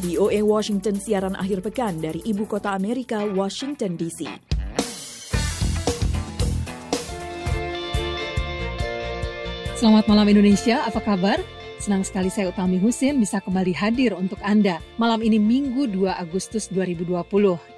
VOA Washington siaran akhir pekan dari ibu kota Amerika, Washington DC. Selamat malam Indonesia, apa kabar? Senang sekali saya Utami Husin bisa kembali hadir untuk Anda. Malam ini Minggu 2 Agustus 2020.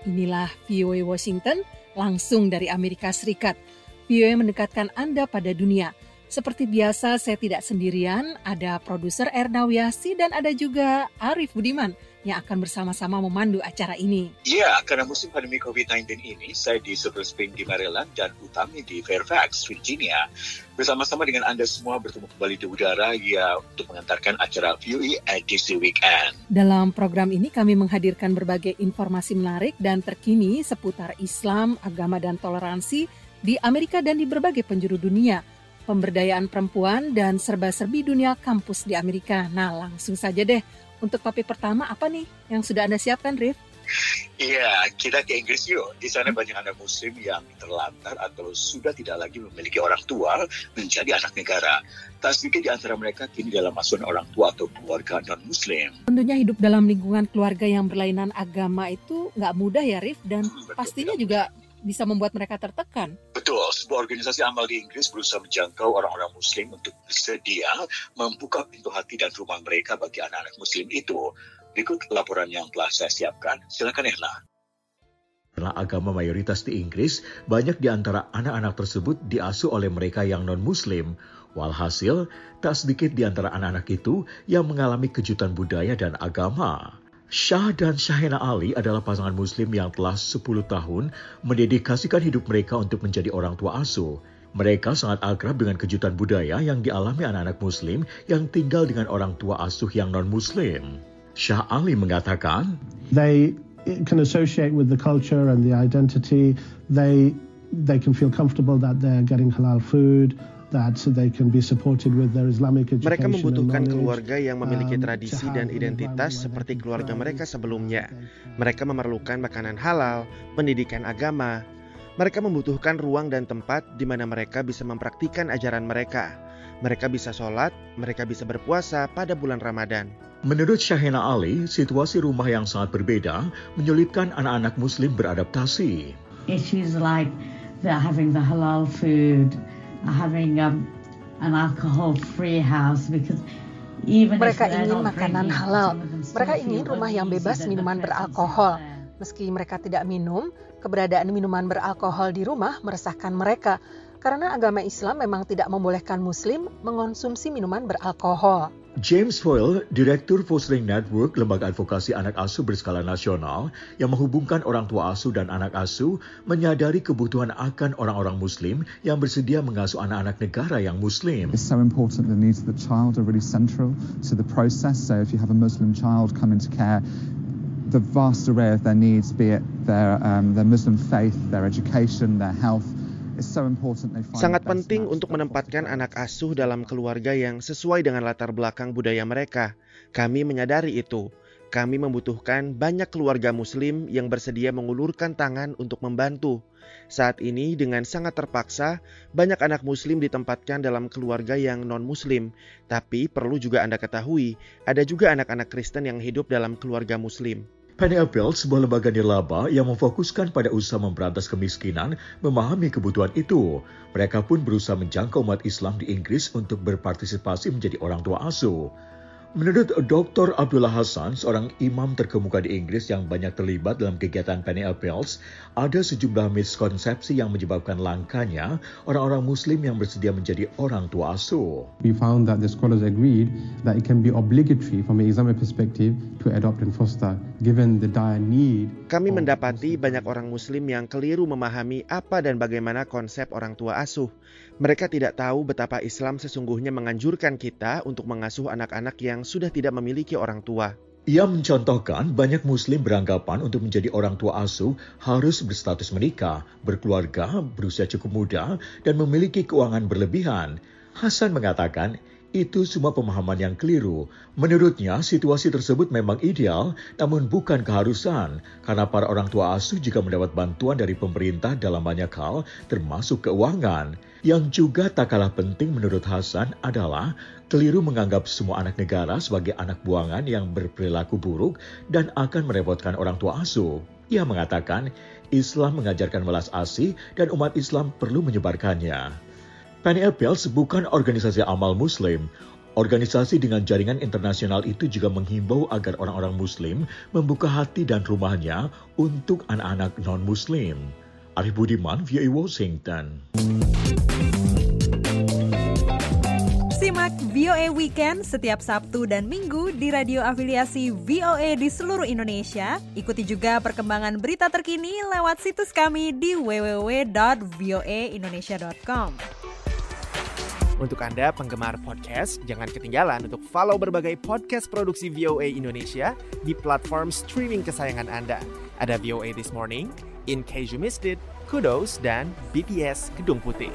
Inilah VOA Washington langsung dari Amerika Serikat. VOA mendekatkan Anda pada dunia. Seperti biasa saya tidak sendirian, ada produser Erna Wiasi dan ada juga Arif Budiman yang akan bersama-sama memandu acara ini. Iya, karena musim pandemi COVID-19 ini, saya di Silver Spring di Maryland dan Utami di Fairfax, Virginia. Bersama-sama dengan Anda semua bertemu kembali di udara ya untuk mengantarkan acara VUE edisi weekend. Dalam program ini kami menghadirkan berbagai informasi menarik dan terkini seputar Islam, agama dan toleransi di Amerika dan di berbagai penjuru dunia pemberdayaan perempuan dan serba-serbi dunia kampus di Amerika. Nah, langsung saja deh untuk topik pertama apa nih yang sudah Anda siapkan, Rif? Iya, kita ke Inggris yuk. Di sana banyak anak muslim yang terlantar atau sudah tidak lagi memiliki orang tua menjadi anak negara. Tak sedikit di antara mereka kini dalam asuhan orang tua atau keluarga non-muslim. Tentunya hidup dalam lingkungan keluarga yang berlainan agama itu nggak mudah ya, Rif. Dan hmm, pastinya juga bisa membuat mereka tertekan. Betul, sebuah organisasi amal di Inggris berusaha menjangkau orang-orang muslim untuk bersedia membuka pintu hati dan rumah mereka bagi anak-anak muslim itu. Berikut laporan yang telah saya siapkan. Silakan Erna. Karena agama mayoritas di Inggris, banyak di antara anak-anak tersebut diasuh oleh mereka yang non-muslim. Walhasil, tak sedikit di antara anak-anak itu yang mengalami kejutan budaya dan agama. Shah dan Shahena Ali adalah pasangan muslim yang telah 10 tahun mendedikasikan hidup mereka untuk menjadi orang tua asuh. Mereka sangat akrab dengan kejutan budaya yang dialami anak-anak muslim yang tinggal dengan orang tua asuh yang non-muslim. Shah Ali mengatakan, They can associate with the culture and the identity. They they can feel comfortable that they're getting halal food. Mereka membutuhkan keluarga yang memiliki um, tradisi dan identitas seperti keluarga mereka sebelumnya. Mereka memerlukan makanan halal, pendidikan agama. Mereka membutuhkan ruang dan tempat di mana mereka bisa mempraktikkan ajaran mereka. Mereka bisa sholat, mereka bisa berpuasa pada bulan Ramadan. Menurut Syahena Ali, situasi rumah yang sangat berbeda menyulitkan anak-anak Muslim beradaptasi. Issues like they're having the halal food, having um, an alcohol-free house because mereka ingin makanan halal. Mereka ingin rumah yang bebas minuman beralkohol. Meski mereka tidak minum, keberadaan minuman beralkohol di rumah meresahkan mereka karena agama Islam memang tidak membolehkan Muslim mengonsumsi minuman beralkohol. James Foyle, Direktur Fostering Network, lembaga advokasi anak asuh berskala nasional yang menghubungkan orang tua asuh dan anak asuh, menyadari kebutuhan akan orang-orang Muslim yang bersedia mengasuh anak-anak negara yang Muslim. It's so important the needs of the child are really central to the process. So if you have a Muslim child come into care, the vast array of their needs, be it their, um, their Muslim faith, their education, their health, Sangat penting untuk menempatkan anak asuh dalam keluarga yang sesuai dengan latar belakang budaya mereka. Kami menyadari itu. Kami membutuhkan banyak keluarga Muslim yang bersedia mengulurkan tangan untuk membantu. Saat ini, dengan sangat terpaksa, banyak anak Muslim ditempatkan dalam keluarga yang non-Muslim. Tapi perlu juga Anda ketahui, ada juga anak-anak Kristen yang hidup dalam keluarga Muslim. Penny Apple, sebuah lembaga nirlaba yang memfokuskan pada usaha memberantas kemiskinan, memahami kebutuhan itu. Mereka pun berusaha menjangkau umat Islam di Inggris untuk berpartisipasi menjadi orang tua asuh. Menurut Dr. Abdullah Hassan, seorang imam terkemuka di Inggris yang banyak terlibat dalam kegiatan Penny Appeals, ada sejumlah miskonsepsi yang menyebabkan langkanya orang-orang muslim yang bersedia menjadi orang tua asuh. We found that the scholars agreed that it can be obligatory from an Islamic perspective to adopt and foster given the dire need. Kami mendapati banyak orang muslim yang keliru memahami apa dan bagaimana konsep orang tua asuh. Mereka tidak tahu betapa Islam sesungguhnya menganjurkan kita untuk mengasuh anak-anak yang sudah tidak memiliki orang tua. Ia mencontohkan banyak muslim beranggapan untuk menjadi orang tua asuh harus berstatus menikah, berkeluarga, berusia cukup muda, dan memiliki keuangan berlebihan. Hasan mengatakan, Itu semua pemahaman yang keliru. Menurutnya, situasi tersebut memang ideal, namun bukan keharusan, karena para orang tua asuh juga mendapat bantuan dari pemerintah dalam banyak hal, termasuk keuangan. Yang juga tak kalah penting menurut Hasan adalah keliru menganggap semua anak negara sebagai anak buangan yang berperilaku buruk dan akan merepotkan orang tua asuh. Ia mengatakan, Islam mengajarkan welas asih dan umat Islam perlu menyebarkannya. Penny Appeals bukan organisasi amal muslim. Organisasi dengan jaringan internasional itu juga menghimbau agar orang-orang muslim membuka hati dan rumahnya untuk anak-anak non-muslim. Arif Budiman, VOA Washington. Simak VOA Weekend setiap Sabtu dan Minggu di radio afiliasi VOA di seluruh Indonesia. Ikuti juga perkembangan berita terkini lewat situs kami di www.voaindonesia.com. Untuk Anda penggemar podcast, jangan ketinggalan untuk follow berbagai podcast produksi VOA Indonesia di platform streaming kesayangan Anda. Ada VOA This Morning, In Case You Missed It, Kudos, dan BTS Gedung Putih.